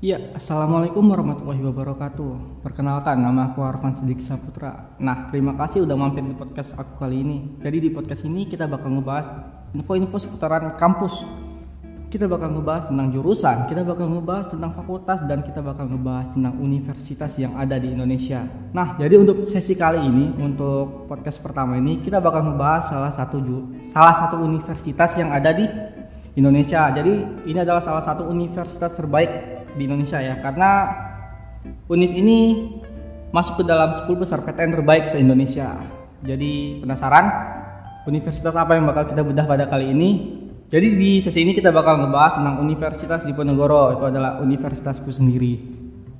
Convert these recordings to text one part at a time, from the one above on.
Ya, Assalamualaikum warahmatullahi wabarakatuh. Perkenalkan, nama aku Arfan Sidik Saputra. Nah, terima kasih udah mampir di podcast aku kali ini. Jadi di podcast ini kita bakal ngebahas info-info seputaran kampus. Kita bakal ngebahas tentang jurusan, kita bakal ngebahas tentang fakultas, dan kita bakal ngebahas tentang universitas yang ada di Indonesia. Nah, jadi untuk sesi kali ini, untuk podcast pertama ini, kita bakal ngebahas salah satu salah satu universitas yang ada di Indonesia. Jadi ini adalah salah satu universitas terbaik di Indonesia ya karena Unif ini masuk ke dalam 10 besar PTN terbaik se-Indonesia. Jadi penasaran universitas apa yang bakal kita bedah pada kali ini? Jadi di sesi ini kita bakal ngebahas tentang Universitas Diponegoro. Itu adalah universitasku sendiri.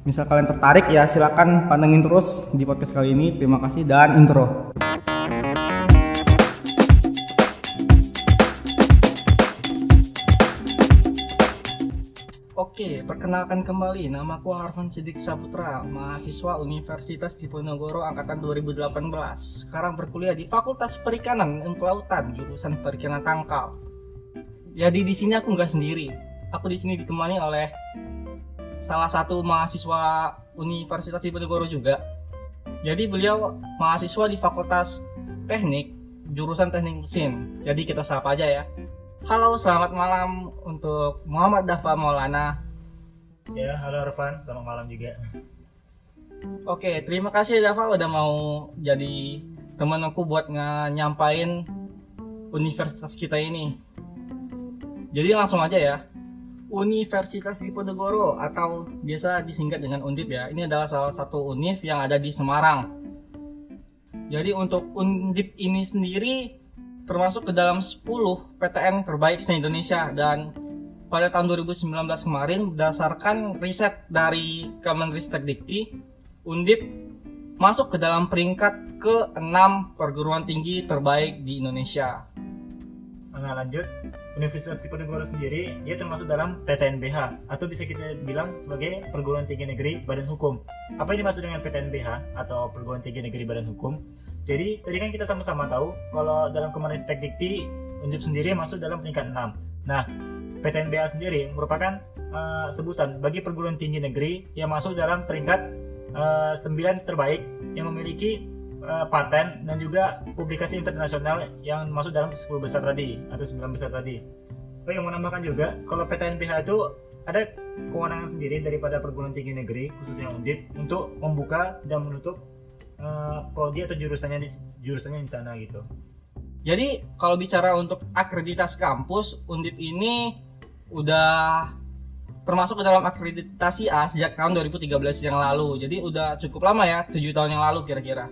Misal kalian tertarik ya silakan pantengin terus di podcast kali ini. Terima kasih dan intro. Oke, perkenalkan kembali. Namaku Harvan Sidik Saputra, mahasiswa Universitas Diponegoro angkatan 2018. Sekarang berkuliah di Fakultas Perikanan dan Kelautan, jurusan Perikanan Tangkal. Jadi di sini aku nggak sendiri. Aku di sini ditemani oleh salah satu mahasiswa Universitas Diponegoro juga. Jadi beliau mahasiswa di Fakultas Teknik, jurusan Teknik Mesin. Jadi kita sapa aja ya. Halo, selamat malam untuk Muhammad Dafa Maulana. Ya, halo Arfan, selamat malam juga. Oke, terima kasih Dafa udah mau jadi teman aku buat nyampain universitas kita ini. Jadi langsung aja ya. Universitas Diponegoro atau biasa disingkat dengan Undip ya. Ini adalah salah satu univ yang ada di Semarang. Jadi untuk Undip ini sendiri termasuk ke dalam 10 PTN terbaik se Indonesia dan pada tahun 2019 kemarin berdasarkan riset dari Kemenristek Dikti, Undip masuk ke dalam peringkat ke-6 perguruan tinggi terbaik di Indonesia. Nah, lanjut. Universitas Diponegoro sendiri, dia termasuk dalam PTNBH atau bisa kita bilang sebagai Perguruan Tinggi Negeri Badan Hukum. Apa yang dimaksud dengan PTNBH atau Perguruan Tinggi Negeri Badan Hukum? Jadi, tadi kan kita sama-sama tahu kalau dalam Kemenristek Dikti, Undip sendiri masuk dalam peringkat 6. Nah, PTNBH sendiri merupakan eh, sebutan bagi perguruan tinggi negeri yang masuk dalam peringkat eh, 9 terbaik yang memiliki eh, paten dan juga publikasi internasional yang masuk dalam 10 besar tadi atau 9 besar tadi. Oh yang menambahkan juga kalau PTNBH itu ada kewenangan sendiri daripada perguruan tinggi negeri khususnya Undip untuk membuka dan menutup eh, prodi atau jurusannya di jurusannya di sana gitu. Jadi kalau bicara untuk akreditasi kampus, Undip ini udah termasuk ke dalam akreditasi A sejak tahun 2013 yang lalu. Jadi udah cukup lama ya, 7 tahun yang lalu kira-kira.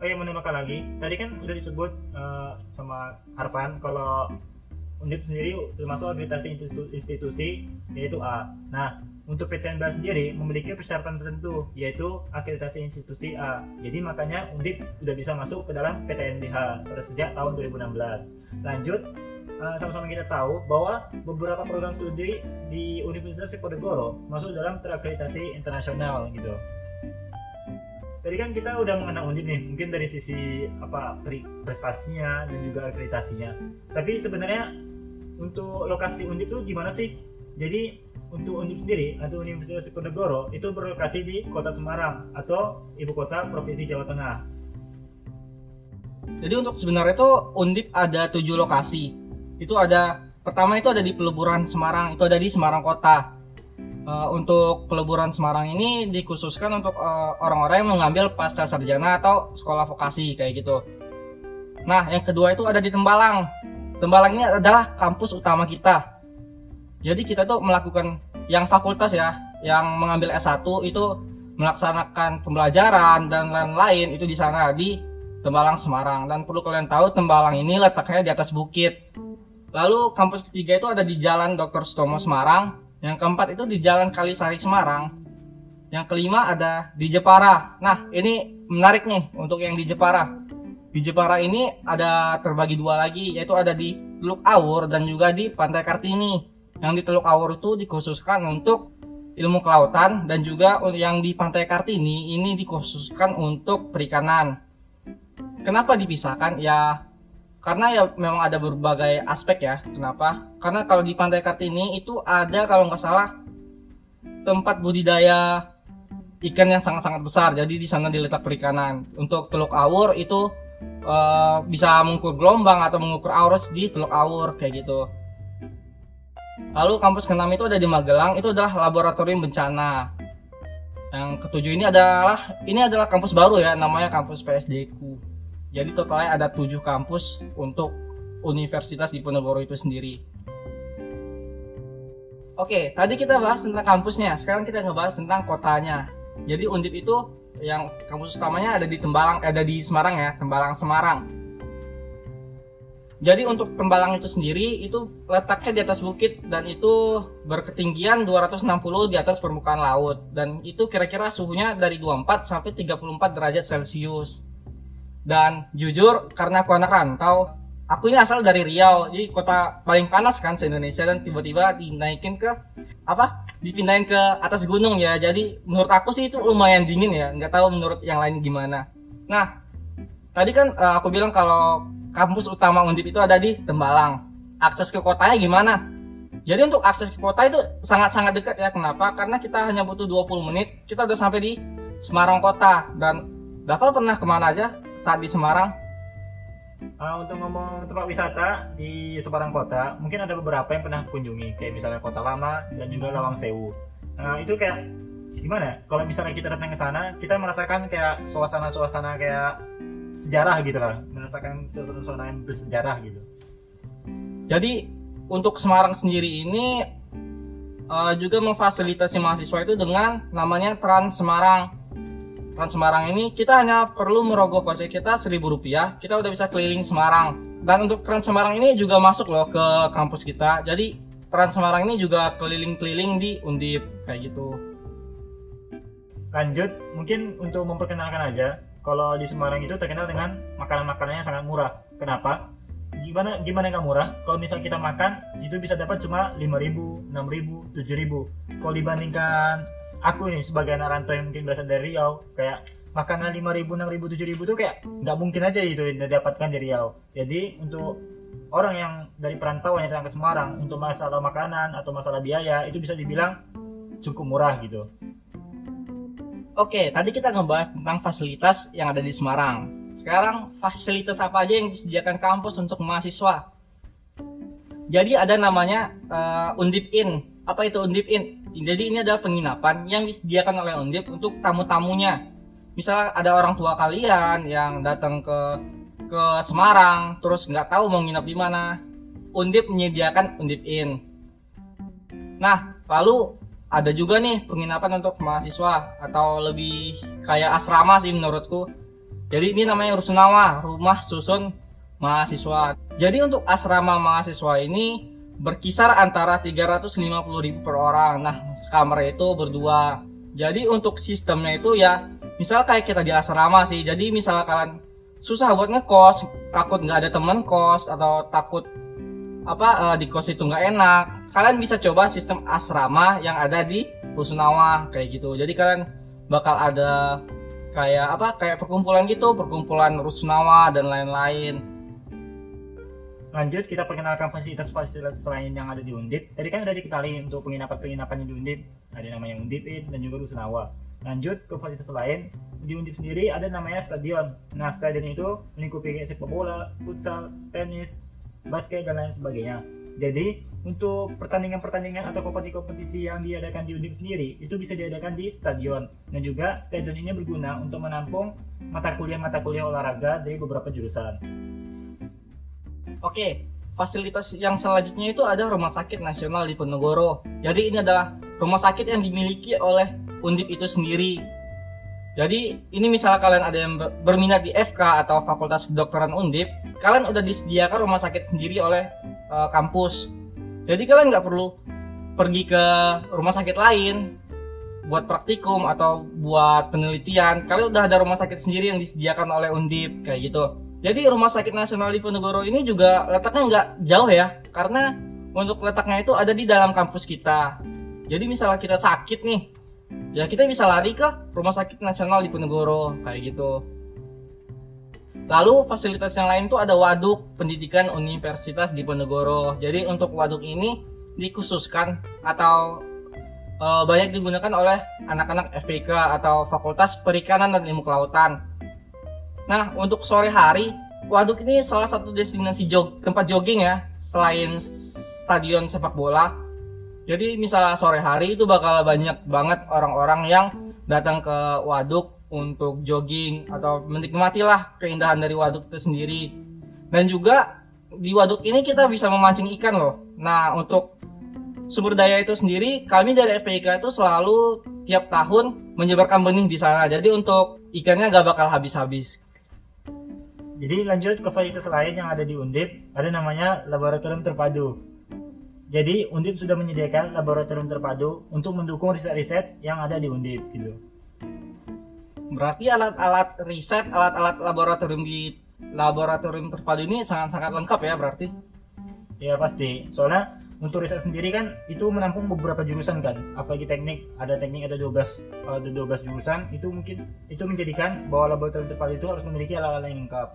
Oh yang menambahkan lagi, tadi kan udah disebut eh, sama Harpan kalau Undip sendiri termasuk akreditasi institu- institusi yaitu A. Nah, untuk PTNBH sendiri memiliki persyaratan tertentu yaitu akreditasi institusi A. Jadi makanya Undip udah bisa masuk ke dalam PTNBH pada sejak tahun 2016. Lanjut, eh, sama-sama kita tahu bahwa beberapa program studi di Universitas Diponegoro masuk dalam terakreditasi internasional gitu. Tadi kan kita udah mengenal Undip nih, mungkin dari sisi apa prestasinya dan juga akreditasinya. Tapi sebenarnya untuk lokasi Undip itu gimana sih? Jadi untuk Undip sendiri atau Universitas Diponegoro itu berlokasi di Kota Semarang atau ibu kota Provinsi Jawa Tengah. Jadi untuk sebenarnya itu Undip ada tujuh lokasi. Itu ada pertama itu ada di Peleburan Semarang, itu ada di Semarang Kota. Eh, untuk Peleburan Semarang ini dikhususkan untuk eh, orang-orang yang mengambil pasca sarjana atau sekolah vokasi kayak gitu. Nah, yang kedua itu ada di Tembalang. Tembalang ini adalah kampus utama kita. Jadi kita tuh melakukan yang fakultas ya, yang mengambil S1 itu melaksanakan pembelajaran dan lain-lain itu di sana di Tembalang Semarang dan perlu kalian tahu Tembalang ini letaknya di atas bukit. Lalu kampus ketiga itu ada di Jalan Dr. Stomo Semarang, yang keempat itu di Jalan Kalisari Semarang. Yang kelima ada di Jepara. Nah, ini menarik nih untuk yang di Jepara. Di Jepara ini ada terbagi dua lagi, yaitu ada di Teluk Awur dan juga di Pantai Kartini. Yang di Teluk Awur itu dikhususkan untuk ilmu kelautan dan juga yang di Pantai Kartini ini dikhususkan untuk perikanan. Kenapa dipisahkan? Ya karena ya memang ada berbagai aspek ya. Kenapa? Karena kalau di Pantai Kartini itu ada kalau nggak salah tempat budidaya ikan yang sangat-sangat besar. Jadi di sana diletak perikanan. Untuk Teluk Awur itu uh, bisa mengukur gelombang atau mengukur arus di Teluk Awur kayak gitu. Lalu kampus keenam itu ada di Magelang, itu adalah laboratorium bencana. Yang ketujuh ini adalah ini adalah kampus baru ya, namanya kampus PSDQ. Jadi totalnya ada tujuh kampus untuk universitas di Ponorogo itu sendiri. Oke, tadi kita bahas tentang kampusnya. Sekarang kita ngebahas tentang kotanya. Jadi Undip itu yang kampus utamanya ada di Tembalang, ada di Semarang ya, Tembalang Semarang. Jadi untuk Tembalang itu sendiri itu letaknya di atas bukit dan itu berketinggian 260 di atas permukaan laut. Dan itu kira-kira suhunya dari 24 sampai 34 derajat Celcius. Dan jujur karena aku anak rantau, aku ini asal dari Riau jadi kota paling panas kan se Indonesia dan tiba-tiba dinaikin ke apa? Dipindahin ke atas gunung ya. Jadi menurut aku sih itu lumayan dingin ya. Nggak tahu menurut yang lain gimana. Nah tadi kan uh, aku bilang kalau kampus utama Undip itu ada di Tembalang. Akses ke kotanya gimana? Jadi untuk akses ke kota itu sangat-sangat dekat ya. Kenapa? Karena kita hanya butuh 20 menit kita udah sampai di Semarang kota. Dan Daval pernah ke mana aja saat di Semarang? Uh, untuk ngomong tempat wisata di Semarang Kota, mungkin ada beberapa yang pernah kunjungi, kayak misalnya Kota Lama dan juga Lawang Sewu. Nah, itu kayak gimana? Kalau misalnya kita datang ke sana, kita merasakan kayak suasana-suasana kayak sejarah gitu lah, merasakan suasana-suasana yang bersejarah gitu. Jadi untuk Semarang sendiri ini uh, juga memfasilitasi mahasiswa itu dengan namanya Trans Semarang. Trans Semarang ini kita hanya perlu merogoh kocek kita seribu rupiah kita udah bisa keliling Semarang. Dan untuk Trans Semarang ini juga masuk loh ke kampus kita. Jadi Trans Semarang ini juga keliling-keliling di Undip kayak gitu. Lanjut mungkin untuk memperkenalkan aja kalau di Semarang itu terkenal dengan makanan-makanannya sangat murah. Kenapa? Gimana gimana nggak murah? Kalau misalnya kita makan itu bisa dapat cuma 5000 6000 7000 kalau dibandingkan aku nih sebagai anak rantau yang mungkin berasal dari Riau kayak makanan 5000 6000 7000 tuh kayak nggak mungkin aja itu didapatkan dari Riau. Jadi untuk orang yang dari perantauan yang datang ke Semarang untuk masalah makanan atau masalah biaya itu bisa dibilang cukup murah gitu Oke, tadi kita ngebahas tentang fasilitas yang ada di Semarang. Sekarang fasilitas apa aja yang disediakan kampus untuk mahasiswa? Jadi ada namanya uh, Undip In. Apa itu Undip In? Jadi ini adalah penginapan yang disediakan oleh Undip untuk tamu-tamunya. Misal ada orang tua kalian yang datang ke ke Semarang terus nggak tahu mau nginap di mana, Undip menyediakan Undip In. Nah, lalu ada juga nih penginapan untuk mahasiswa atau lebih kayak asrama sih menurutku. Jadi ini namanya Rusunawa, rumah susun mahasiswa. Jadi untuk asrama mahasiswa ini berkisar antara 350.000 per orang. Nah, sekamar itu berdua. Jadi untuk sistemnya itu ya, misal kayak kita di asrama sih. Jadi misal kalian susah buat ngekos, takut nggak ada teman kos atau takut apa uh, di kos itu nggak enak. Kalian bisa coba sistem asrama yang ada di Rusunawa kayak gitu. Jadi kalian bakal ada kayak apa kayak perkumpulan gitu perkumpulan Rusunawa dan lain-lain. Lanjut kita perkenalkan fasilitas-fasilitas lain yang ada di Undip. Tadi kan udah dikenali untuk penginapan-penginapan di Undip. Ada namanya Undip dan juga Rusunawa lanjut ke fasilitas lain. Di Undip sendiri ada namanya stadion. Nah stadion itu melingkupi sepak bola futsal tenis basket dan lain sebagainya. Jadi untuk pertandingan-pertandingan atau kompetisi-kompetisi yang diadakan di Undip sendiri itu bisa diadakan di stadion dan juga stadion ini berguna untuk menampung mata kuliah-mata kuliah olahraga dari beberapa jurusan. Oke, fasilitas yang selanjutnya itu ada Rumah Sakit Nasional di Ponorogo. Jadi ini adalah rumah sakit yang dimiliki oleh Undip itu sendiri jadi ini misalnya kalian ada yang berminat di FK atau Fakultas Kedokteran Undip, kalian udah disediakan rumah sakit sendiri oleh uh, kampus. Jadi kalian nggak perlu pergi ke rumah sakit lain buat praktikum atau buat penelitian. Kalian udah ada rumah sakit sendiri yang disediakan oleh Undip kayak gitu. Jadi rumah sakit nasional di ini juga letaknya nggak jauh ya, karena untuk letaknya itu ada di dalam kampus kita. Jadi misalnya kita sakit nih, ya kita bisa lari ke rumah sakit nasional di Ponorogo kayak gitu lalu fasilitas yang lain tuh ada waduk pendidikan universitas di Ponorogo jadi untuk waduk ini dikhususkan atau uh, banyak digunakan oleh anak-anak FPK atau Fakultas Perikanan dan Ilmu Kelautan. Nah, untuk sore hari, Waduk ini salah satu destinasi jog, tempat jogging ya, selain stadion sepak bola. Jadi misalnya sore hari itu bakal banyak banget orang-orang yang datang ke Waduk untuk jogging atau menikmati lah keindahan dari waduk itu sendiri. Dan juga di waduk ini kita bisa memancing ikan loh. Nah untuk sumber daya itu sendiri kami dari FPIK itu selalu tiap tahun menyebarkan benih di sana. Jadi untuk ikannya gak bakal habis-habis. Jadi lanjut ke fasilitas lain yang ada di Undip, ada namanya laboratorium terpadu. Jadi Undip sudah menyediakan laboratorium terpadu untuk mendukung riset-riset yang ada di Undip gitu. Berarti alat-alat riset, alat-alat laboratorium di laboratorium terpadu ini sangat-sangat lengkap ya berarti? Ya pasti. Soalnya untuk riset sendiri kan itu menampung beberapa jurusan kan. Apalagi teknik, ada teknik ada 12 ada 12 jurusan, itu mungkin itu menjadikan bahwa laboratorium terpadu itu harus memiliki alat-alat yang lengkap.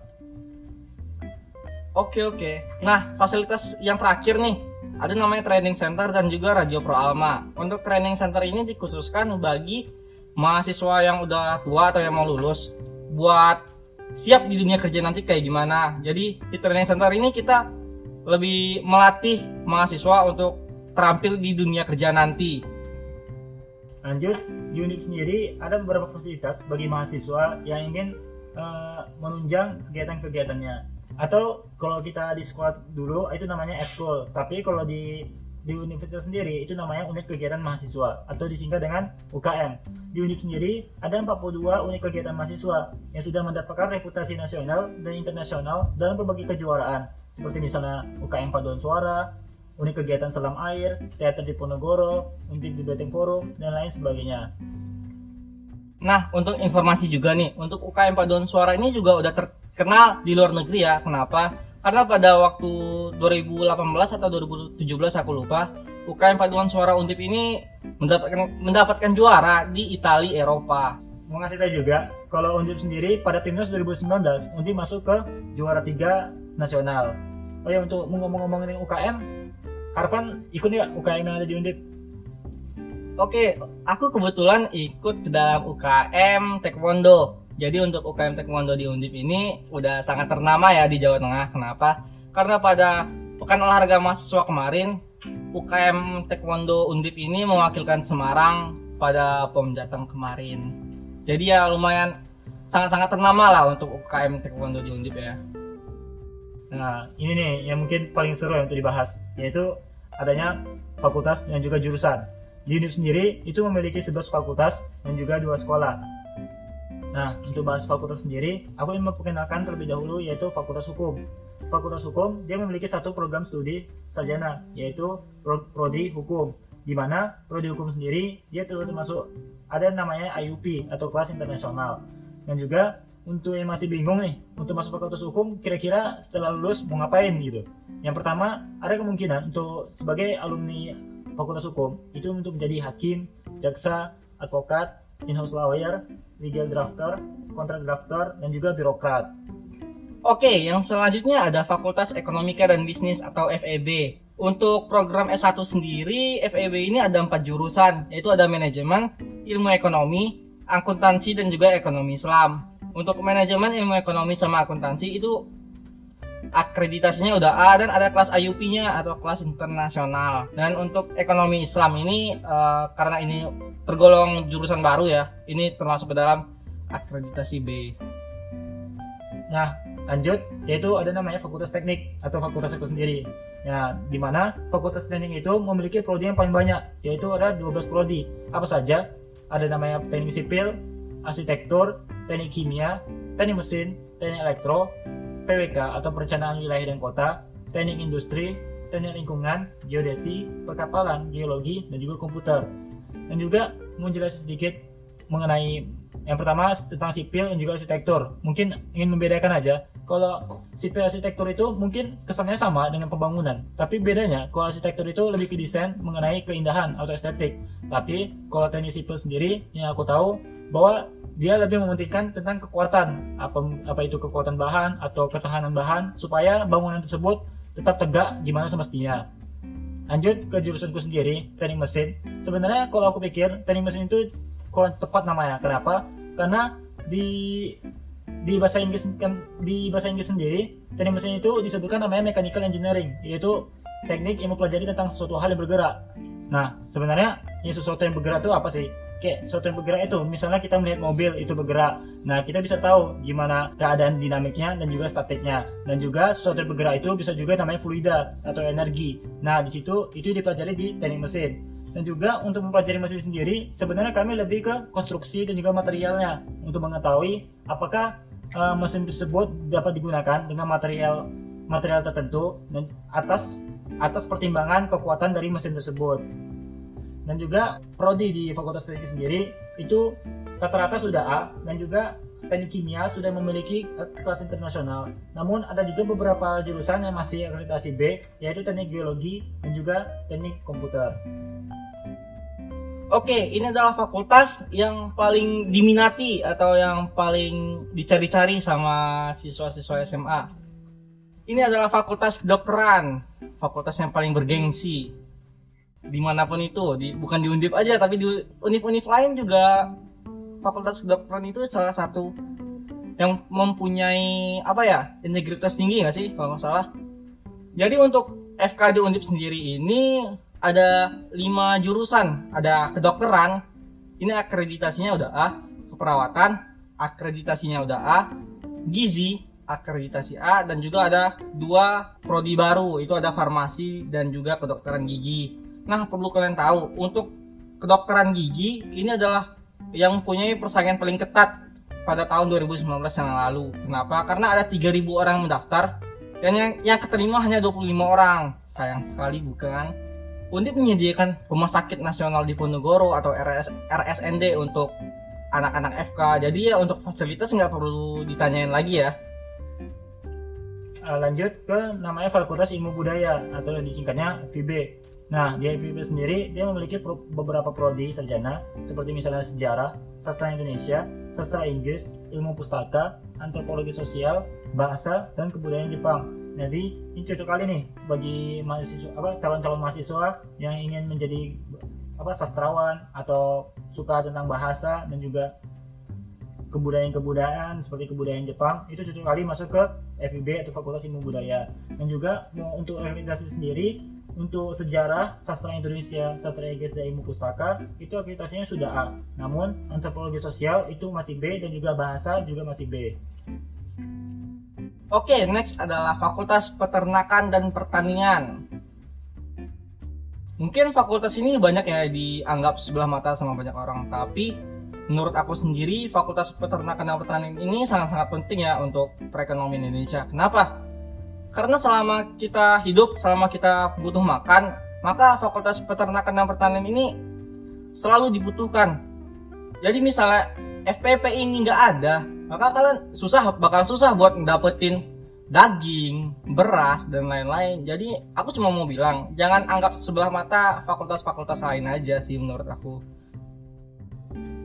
Oke oke. Nah, fasilitas yang terakhir nih, ada namanya training center dan juga radio Pro Alma. Untuk training center ini dikhususkan bagi mahasiswa yang udah tua atau yang mau lulus buat siap di dunia kerja nanti kayak gimana. Jadi di training center ini kita lebih melatih mahasiswa untuk terampil di dunia kerja nanti. Lanjut, unit sendiri ada beberapa fasilitas bagi mahasiswa yang ingin uh, menunjang kegiatan-kegiatannya. Atau kalau kita di sekolah dulu itu namanya eskul, tapi kalau di di universitas sendiri itu namanya unit kegiatan mahasiswa atau disingkat dengan UKM. Di unit sendiri ada 42 unit kegiatan mahasiswa yang sudah mendapatkan reputasi nasional dan internasional dalam berbagai kejuaraan seperti misalnya UKM Paduan Suara, unit kegiatan selam air, teater di Ponorogo, unit di Beteng Forum, dan lain sebagainya. Nah, untuk informasi juga nih, untuk UKM Paduan Suara ini juga udah terkenal di luar negeri ya. Kenapa? karena pada waktu 2018 atau 2017 aku lupa UKM Paduan Suara Undip ini mendapatkan mendapatkan juara di Italia Eropa. Mau ngasih tahu juga kalau Undip sendiri pada timnas 2019 Undip masuk ke juara 3 nasional. Oh ya untuk ngomong-ngomongin UKM, Harvan ikut ya UKM yang ada di Undip? Oke, aku kebetulan ikut ke dalam UKM Taekwondo jadi untuk UKM Taekwondo di Undip ini udah sangat ternama ya di Jawa Tengah. Kenapa? Karena pada Pekan Olahraga Mahasiswa kemarin, UKM Taekwondo Undip ini mewakilkan Semarang pada POM Jateng kemarin. Jadi ya lumayan sangat-sangat ternama lah untuk UKM Taekwondo di Undip ya. Nah, ini nih yang mungkin paling seru untuk dibahas, yaitu adanya fakultas dan juga jurusan. Di Undip sendiri itu memiliki 11 fakultas dan juga dua sekolah. Nah, untuk bahas fakultas sendiri, aku ingin memperkenalkan terlebih dahulu yaitu Fakultas Hukum. Fakultas Hukum dia memiliki satu program studi sarjana yaitu prodi hukum di mana prodi hukum sendiri dia termasuk ada namanya IUP atau kelas internasional dan juga untuk yang masih bingung nih untuk masuk fakultas hukum kira-kira setelah lulus mau ngapain gitu yang pertama ada kemungkinan untuk sebagai alumni fakultas hukum itu untuk menjadi hakim jaksa advokat in-house lawyer, legal drafter, kontrak drafter, dan juga birokrat. Oke, yang selanjutnya ada Fakultas Ekonomika dan Bisnis atau FEB. Untuk program S1 sendiri, FEB ini ada empat jurusan, yaitu ada manajemen, ilmu ekonomi, akuntansi, dan juga ekonomi Islam. Untuk manajemen, ilmu ekonomi, sama akuntansi itu akreditasinya udah A dan ada kelas IUP-nya atau kelas internasional. Dan untuk ekonomi Islam ini uh, karena ini tergolong jurusan baru ya, ini termasuk ke dalam akreditasi B. Nah, lanjut yaitu ada namanya Fakultas Teknik atau Fakultas itu sendiri. Ya, di mana Fakultas Teknik itu memiliki prodi yang paling banyak, yaitu ada 12 prodi. Apa saja? Ada namanya Teknik Sipil, Arsitektur, Teknik Kimia, Teknik Mesin, Teknik Elektro, PWK atau Perencanaan Wilayah dan Kota, Teknik Industri, Teknik Lingkungan, Geodesi, Perkapalan, Geologi, dan juga Komputer. Dan juga menjelaskan sedikit mengenai yang pertama tentang sipil dan juga arsitektur. Mungkin ingin membedakan aja. Kalau sipil arsitektur itu mungkin kesannya sama dengan pembangunan, tapi bedanya kalau arsitektur itu lebih ke desain mengenai keindahan atau estetik. Tapi kalau teknik sipil sendiri yang aku tahu bahwa dia lebih mementingkan tentang kekuatan. Apa apa itu kekuatan bahan atau ketahanan bahan supaya bangunan tersebut tetap tegak gimana semestinya. Lanjut ke jurusanku sendiri teknik mesin. Sebenarnya kalau aku pikir teknik mesin itu kurang tepat namanya. Kenapa? Karena di di bahasa Inggris di bahasa Inggris sendiri teknik mesin itu disebutkan namanya mechanical engineering yaitu teknik yang mempelajari tentang sesuatu hal yang bergerak. Nah sebenarnya ini sesuatu yang bergerak itu apa sih kayak sesuatu yang bergerak itu. Misalnya kita melihat mobil itu bergerak. Nah kita bisa tahu gimana keadaan dinamiknya dan juga statiknya. Dan juga sesuatu yang bergerak itu bisa juga namanya fluida atau energi. Nah di situ itu dipelajari di teknik mesin. Dan juga untuk mempelajari mesin sendiri sebenarnya kami lebih ke konstruksi dan juga materialnya untuk mengetahui apakah uh, mesin tersebut dapat digunakan dengan material material tertentu dan atas atas pertimbangan kekuatan dari mesin tersebut dan juga prodi di Fakultas Teknik sendiri itu rata-rata sudah A dan juga teknik kimia sudah memiliki kelas internasional. Namun ada juga beberapa jurusan yang masih akreditasi B yaitu teknik geologi dan juga teknik komputer. Oke, ini adalah fakultas yang paling diminati atau yang paling dicari-cari sama siswa-siswa SMA. Ini adalah fakultas kedokteran, fakultas yang paling bergengsi. Di mana pun itu, di, bukan di Undip aja, tapi di univ-univ lain juga. Fakultas kedokteran itu salah satu yang mempunyai apa ya integritas tinggi nggak sih kalau nggak salah. Jadi untuk FKD Undip sendiri ini ada lima jurusan. Ada kedokteran ini akreditasinya udah A keperawatan akreditasinya udah A gizi akreditasi A dan juga ada dua prodi baru itu ada farmasi dan juga kedokteran gigi nah perlu kalian tahu untuk kedokteran gigi ini adalah yang punya persaingan paling ketat pada tahun 2019 yang lalu kenapa karena ada 3000 orang mendaftar dan yang yang keterima hanya 25 orang sayang sekali bukan Undip menyediakan rumah sakit nasional di Ponorogo atau RS, RSND untuk anak-anak FK. Jadi ya untuk fasilitas nggak perlu ditanyain lagi ya. Uh, lanjut ke namanya Fakultas Ilmu Budaya atau disingkatnya FIB. Nah, di FIB sendiri dia memiliki pro beberapa prodi sarjana seperti misalnya sejarah, sastra Indonesia, sastra Inggris, ilmu pustaka, antropologi sosial, bahasa, dan kebudayaan Jepang. Jadi ini cocok kali nih bagi mahasiswa apa calon-calon mahasiswa yang ingin menjadi apa sastrawan atau suka tentang bahasa dan juga kebudayaan-kebudayaan seperti kebudayaan Jepang itu cocok kali masuk ke FIB atau Fakultas Ilmu Budaya dan juga untuk akreditasi sendiri untuk sejarah sastra Indonesia, sastra Inggris dan ilmu pustaka itu akreditasinya sudah A. Namun antropologi sosial itu masih B dan juga bahasa juga masih B. Oke, okay, next adalah Fakultas Peternakan dan Pertanian. Mungkin fakultas ini banyak ya dianggap sebelah mata sama banyak orang, tapi menurut aku sendiri Fakultas Peternakan dan Pertanian ini sangat-sangat penting ya untuk perekonomian Indonesia. Kenapa? Karena selama kita hidup, selama kita butuh makan, maka Fakultas Peternakan dan Pertanian ini selalu dibutuhkan. Jadi misalnya FPP ini nggak ada, maka kalian susah bakal susah buat dapetin daging, beras dan lain-lain. Jadi aku cuma mau bilang jangan anggap sebelah mata fakultas-fakultas lain aja sih menurut aku.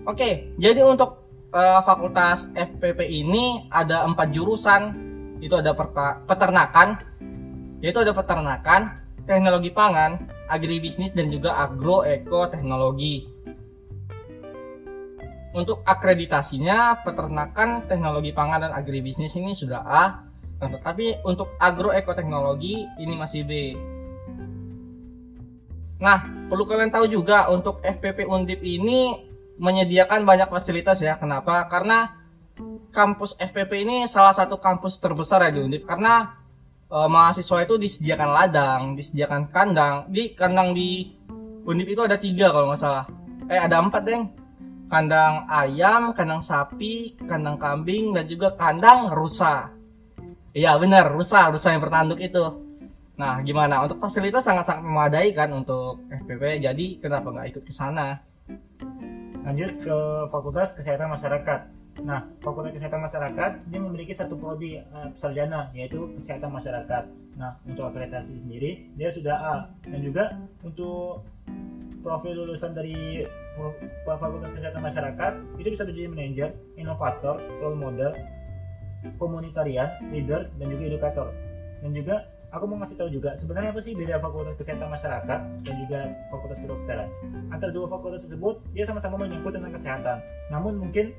Oke, jadi untuk uh, fakultas FPP ini ada empat jurusan. Itu ada peternakan, yaitu ada peternakan, teknologi pangan, agribisnis dan juga agroekoteknologi. Untuk akreditasinya peternakan, teknologi pangan dan agribisnis ini sudah A, tetapi untuk agroekoteknologi ini masih B. Nah, perlu kalian tahu juga untuk FPP Undip ini menyediakan banyak fasilitas ya. Kenapa? Karena kampus FPP ini salah satu kampus terbesar ya di Undip karena e, mahasiswa itu disediakan ladang, disediakan kandang. Di kandang di Undip itu ada tiga kalau nggak salah. Eh ada empat deh kandang ayam, kandang sapi, kandang kambing, dan juga kandang rusa. Iya benar, rusa, rusa yang bertanduk itu. Nah, gimana? Untuk fasilitas sangat-sangat memadai kan untuk FPP, jadi kenapa nggak ikut ke sana? Lanjut ke Fakultas Kesehatan Masyarakat. Nah, Fakultas Kesehatan Masyarakat dia memiliki satu prodi uh, sarjana yaitu Kesehatan Masyarakat. Nah, untuk akreditasi sendiri dia sudah A dan juga untuk profil lulusan dari Fakultas Kesehatan Masyarakat itu bisa menjadi manajer, inovator, role model, komunitarian, leader, dan juga edukator. Dan juga aku mau ngasih tahu juga sebenarnya apa sih beda fakultas kesehatan masyarakat dan juga fakultas kedokteran antara dua fakultas tersebut dia sama-sama menyangkut tentang kesehatan namun mungkin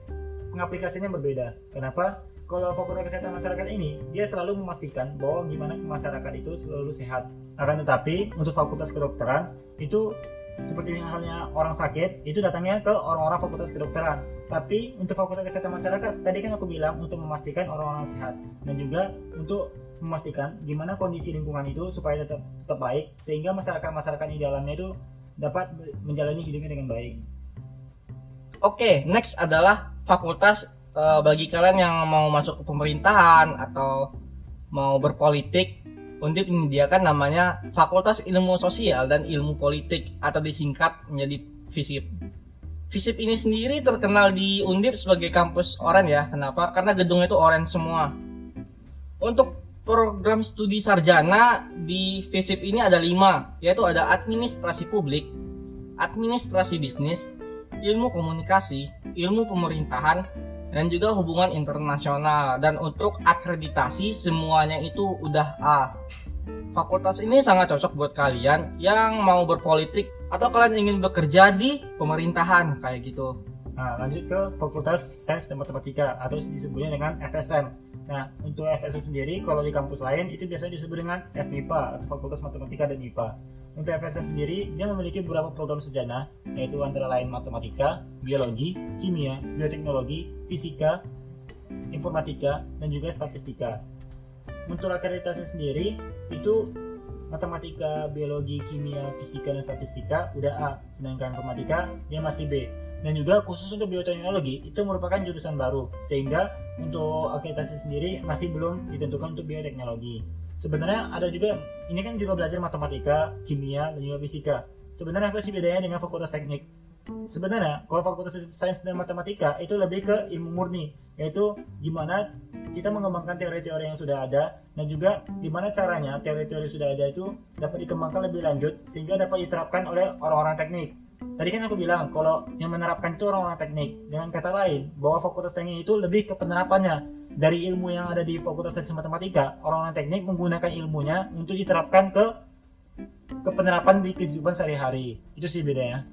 pengaplikasinya berbeda. Kenapa? Kalau fakultas kesehatan masyarakat ini dia selalu memastikan bahwa gimana masyarakat itu selalu sehat. Akan tetapi untuk fakultas kedokteran itu seperti halnya orang sakit itu datangnya ke orang-orang fakultas kedokteran. Tapi untuk fakultas kesehatan masyarakat tadi kan aku bilang untuk memastikan orang-orang sehat. Dan juga untuk memastikan gimana kondisi lingkungan itu supaya tetap, tetap baik sehingga masyarakat-masyarakat di dalamnya itu dapat menjalani hidupnya dengan baik. Oke, next adalah fakultas eh, bagi kalian yang mau masuk ke pemerintahan atau mau berpolitik. Undip menyediakan namanya Fakultas Ilmu Sosial dan Ilmu Politik atau disingkat menjadi FISIP. FISIP ini sendiri terkenal di Undip sebagai kampus orange ya. Kenapa? Karena gedungnya itu orange semua. Untuk program studi sarjana di FISIP ini ada lima, yaitu ada administrasi publik, administrasi bisnis, ilmu komunikasi, ilmu pemerintahan, dan juga hubungan internasional. Dan untuk akreditasi semuanya itu udah A. Fakultas ini sangat cocok buat kalian yang mau berpolitik atau kalian ingin bekerja di pemerintahan kayak gitu. Nah, lanjut ke Fakultas Sains dan Matematika atau disebutnya dengan FSM. Nah, untuk FSM sendiri kalau di kampus lain itu biasanya disebut dengan FMIPA atau Fakultas Matematika dan IPA. Untuk FSM sendiri dia memiliki beberapa program sejana yaitu antara lain matematika, biologi, kimia, bioteknologi, fisika, informatika, dan juga statistika. Untuk akreditasi sendiri itu matematika, biologi, kimia, fisika, dan statistika udah A, sedangkan informatika dia masih B. Dan juga khusus untuk bioteknologi itu merupakan jurusan baru, sehingga untuk akreditasi sendiri masih belum ditentukan untuk bioteknologi. Sebenarnya ada juga, ini kan juga belajar matematika, kimia, dan juga fisika. Sebenarnya apa sih bedanya dengan fakultas teknik? Sebenarnya kalau fakultas sains dan matematika itu lebih ke ilmu murni, yaitu gimana kita mengembangkan teori-teori yang sudah ada dan juga gimana caranya teori-teori sudah ada itu dapat dikembangkan lebih lanjut sehingga dapat diterapkan oleh orang-orang teknik. Tadi kan aku bilang kalau yang menerapkan itu orang-orang teknik. Dengan kata lain, bahwa fakultas teknik itu lebih ke penerapannya. Dari ilmu yang ada di fakultas sains matematika, orang-orang teknik menggunakan ilmunya untuk diterapkan ke ke penerapan di kehidupan sehari-hari. Itu sih bedanya.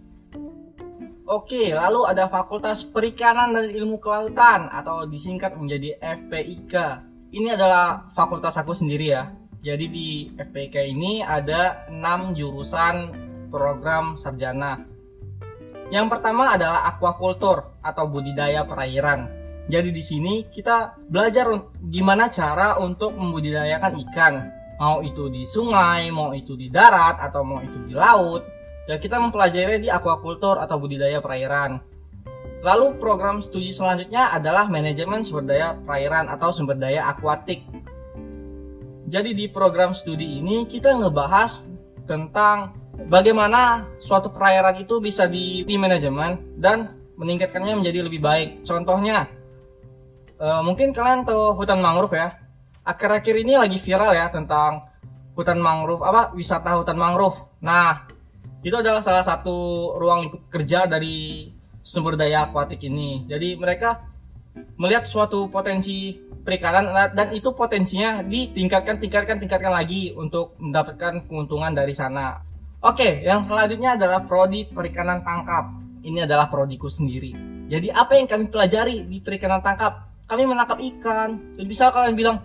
Oke, lalu ada Fakultas Perikanan dan Ilmu Kelautan atau disingkat menjadi FPIK. Ini adalah fakultas aku sendiri ya. Jadi di FPIK ini ada 6 jurusan program sarjana. Yang pertama adalah aquaculture atau budidaya perairan. Jadi di sini kita belajar gimana cara untuk membudidayakan ikan. Mau itu di sungai, mau itu di darat, atau mau itu di laut ya kita mempelajari di aquaculture atau budidaya perairan. Lalu program studi selanjutnya adalah manajemen sumber daya perairan atau sumber daya akuatik. Jadi di program studi ini kita ngebahas tentang bagaimana suatu perairan itu bisa di, manajemen dan meningkatkannya menjadi lebih baik. Contohnya, e, mungkin kalian tahu hutan mangrove ya. Akhir-akhir ini lagi viral ya tentang hutan mangrove apa wisata hutan mangrove. Nah, itu adalah salah satu ruang kerja dari sumber daya akuatik ini. Jadi mereka melihat suatu potensi perikanan dan itu potensinya ditingkatkan, tingkatkan, tingkatkan lagi untuk mendapatkan keuntungan dari sana. Oke, yang selanjutnya adalah prodi perikanan tangkap. Ini adalah prodiku sendiri. Jadi apa yang kami pelajari di perikanan tangkap? Kami menangkap ikan. Jadi bisa kalian bilang,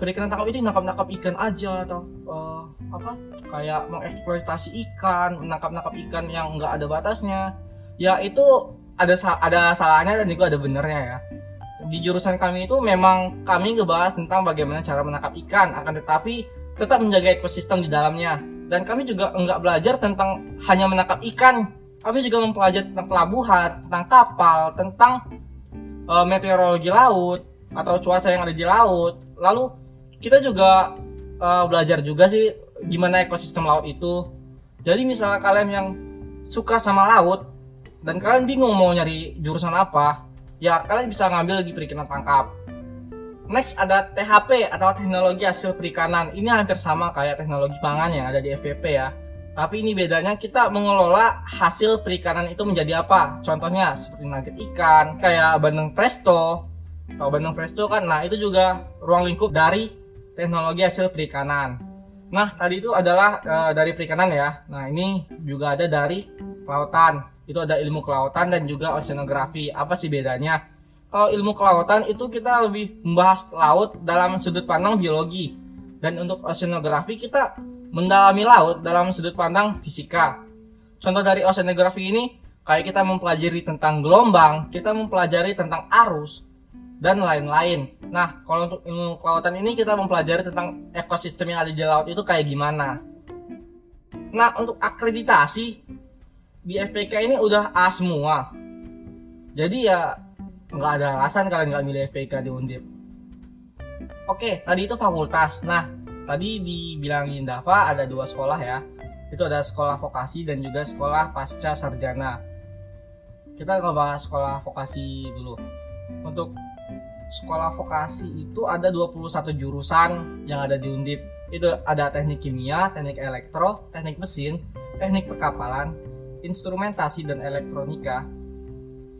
perikanan tangkap itu nangkap nangkap ikan aja atau uh, apa kayak mengeksploitasi ikan menangkap nangkap ikan yang nggak ada batasnya ya itu ada ada salahnya dan juga ada benernya ya di jurusan kami itu memang kami ngebahas tentang bagaimana cara menangkap ikan akan tetapi tetap menjaga ekosistem di dalamnya dan kami juga nggak belajar tentang hanya menangkap ikan. Kami juga mempelajari tentang pelabuhan tentang kapal tentang uh, meteorologi laut atau cuaca yang ada di laut. Lalu kita juga uh, belajar juga sih gimana ekosistem laut itu. Jadi misalnya kalian yang suka sama laut dan kalian bingung mau nyari jurusan apa ya kalian bisa ngambil di perikanan tangkap next ada THP atau teknologi hasil perikanan ini hampir sama kayak teknologi pangan yang ada di FPP ya tapi ini bedanya kita mengelola hasil perikanan itu menjadi apa contohnya seperti nugget ikan kayak bandeng presto kalau Bandung Presto kan nah itu juga ruang lingkup dari teknologi hasil perikanan Nah, tadi itu adalah uh, dari perikanan ya. Nah, ini juga ada dari kelautan. Itu ada ilmu kelautan dan juga oceanografi. Apa sih bedanya? Kalau ilmu kelautan itu kita lebih membahas laut dalam sudut pandang biologi. Dan untuk oceanografi kita mendalami laut dalam sudut pandang fisika. Contoh dari oceanografi ini kayak kita mempelajari tentang gelombang, kita mempelajari tentang arus, dan lain-lain. Nah, kalau untuk ilmu kelautan ini kita mempelajari tentang ekosistem yang ada di laut itu kayak gimana. Nah, untuk akreditasi di FPK ini udah A semua. Jadi ya nggak ada alasan kalian nggak milih FPK di Undip. Oke, tadi itu fakultas. Nah, tadi dibilangin Dava ada dua sekolah ya. Itu ada sekolah vokasi dan juga sekolah pasca sarjana. Kita ngebahas sekolah vokasi dulu. Untuk sekolah vokasi itu ada 21 jurusan yang ada di Undip. Itu ada teknik kimia, teknik elektro, teknik mesin, teknik perkapalan, instrumentasi dan elektronika,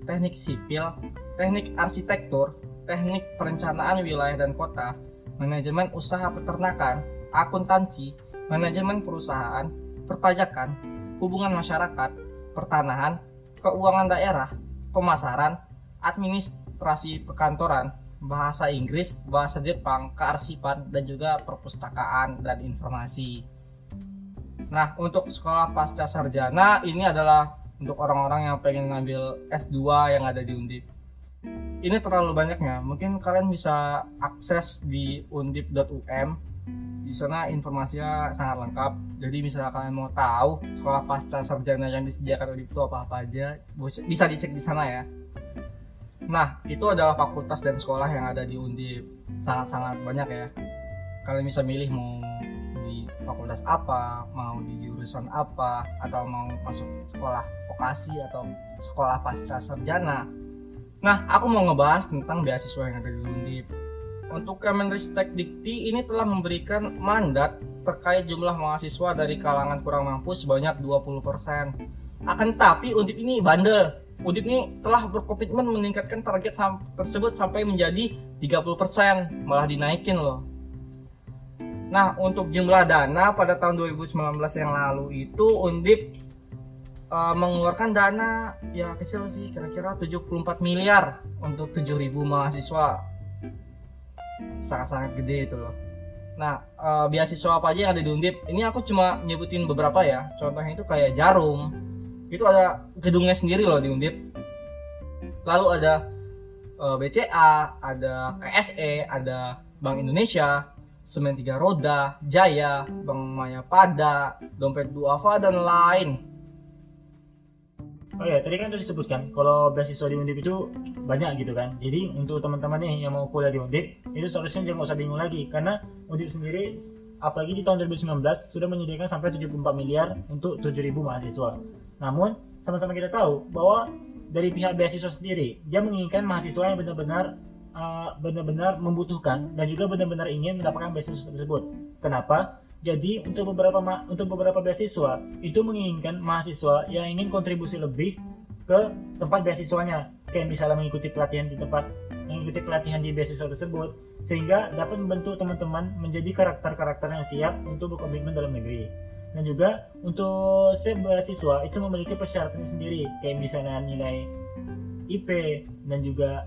teknik sipil, teknik arsitektur, teknik perencanaan wilayah dan kota, manajemen usaha peternakan, akuntansi, manajemen perusahaan, perpajakan, hubungan masyarakat, pertanahan, keuangan daerah, pemasaran, administrasi perkantoran, bahasa Inggris, bahasa Jepang, kearsipan, dan juga perpustakaan dan informasi. Nah, untuk sekolah pasca sarjana ini adalah untuk orang-orang yang pengen ngambil S2 yang ada di Undip. Ini terlalu banyaknya. Mungkin kalian bisa akses di undip.um. Di sana informasinya sangat lengkap. Jadi misalnya kalian mau tahu sekolah pasca sarjana yang disediakan Undip itu apa-apa aja, bisa dicek di sana ya. Nah, itu adalah fakultas dan sekolah yang ada di Undip. Sangat-sangat banyak ya. Kalian bisa milih mau di fakultas apa, mau di jurusan apa, atau mau masuk sekolah vokasi atau sekolah pasca sarjana. Nah, aku mau ngebahas tentang beasiswa yang ada di Undip. Untuk Kemenristek Dikti ini telah memberikan mandat terkait jumlah mahasiswa dari kalangan kurang mampu sebanyak 20%. Akan tetapi Undip ini bandel Udip ini telah berkomitmen meningkatkan target tersebut sampai menjadi 30%, malah dinaikin loh. Nah, untuk jumlah dana pada tahun 2019 yang lalu itu Undip uh, mengeluarkan dana ya kecil sih, kira-kira 74 miliar untuk 7.000 mahasiswa. Sangat-sangat gede itu loh. Nah, uh, beasiswa apa aja yang ada di Undip? Ini aku cuma nyebutin beberapa ya. Contohnya itu kayak Jarum, itu ada gedungnya sendiri loh di Undip lalu ada uh, eh, BCA ada KSE ada Bank Indonesia Semen Tiga Roda Jaya Bank Maya Pada Dompet Duafa dan lain Oh ya, tadi kan sudah disebutkan kalau beasiswa di Undip itu banyak gitu kan. Jadi untuk teman-teman nih yang mau kuliah di Undip, itu seharusnya jangan usah bingung lagi karena Undip sendiri apalagi di tahun 2019 sudah menyediakan sampai 74 miliar untuk 7.000 mahasiswa. Namun sama-sama kita tahu bahwa dari pihak beasiswa sendiri dia menginginkan mahasiswa yang benar-benar uh, benar-benar membutuhkan dan juga benar-benar ingin mendapatkan beasiswa tersebut. Kenapa? Jadi untuk beberapa untuk beberapa beasiswa itu menginginkan mahasiswa yang ingin kontribusi lebih ke tempat beasiswanya, kayak misalnya mengikuti pelatihan di tempat mengikuti pelatihan di beasiswa tersebut sehingga dapat membentuk teman-teman menjadi karakter-karakter yang siap untuk berkomitmen dalam negeri. Dan juga untuk setiap beasiswa itu memiliki persyaratan sendiri. Kayak misalnya nilai IP dan juga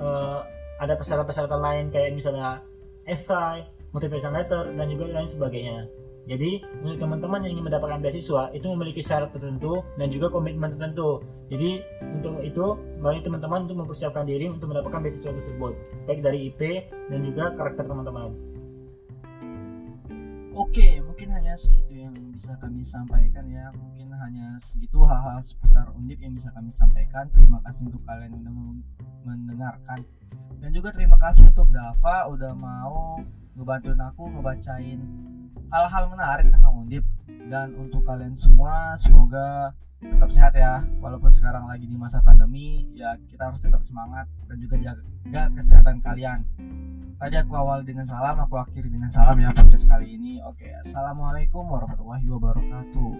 uh, ada persyaratan-persyaratan lain kayak misalnya esai, motivation letter dan juga lain sebagainya. Jadi untuk teman-teman yang ingin mendapatkan beasiswa itu memiliki syarat tertentu dan juga komitmen tertentu. Jadi untuk itu bagi teman-teman untuk mempersiapkan diri untuk mendapatkan beasiswa tersebut baik dari IP dan juga karakter teman-teman. Oke, mungkin hanya segitu yang bisa kami sampaikan ya. Mungkin hanya segitu hal-hal seputar undip yang bisa kami sampaikan. Terima kasih untuk kalian yang mendengarkan. Dan juga terima kasih untuk Dava udah mau ngebantuin aku ngebacain hal-hal menarik tentang undip. Dan untuk kalian semua, semoga tetap sehat ya. Walaupun sekarang lagi di masa pandemi ya kita harus tetap semangat dan juga jaga kesehatan kalian. Tadi aku awal dengan salam aku akhiri dengan salam ya podcast kali ini. Oke assalamualaikum warahmatullahi wabarakatuh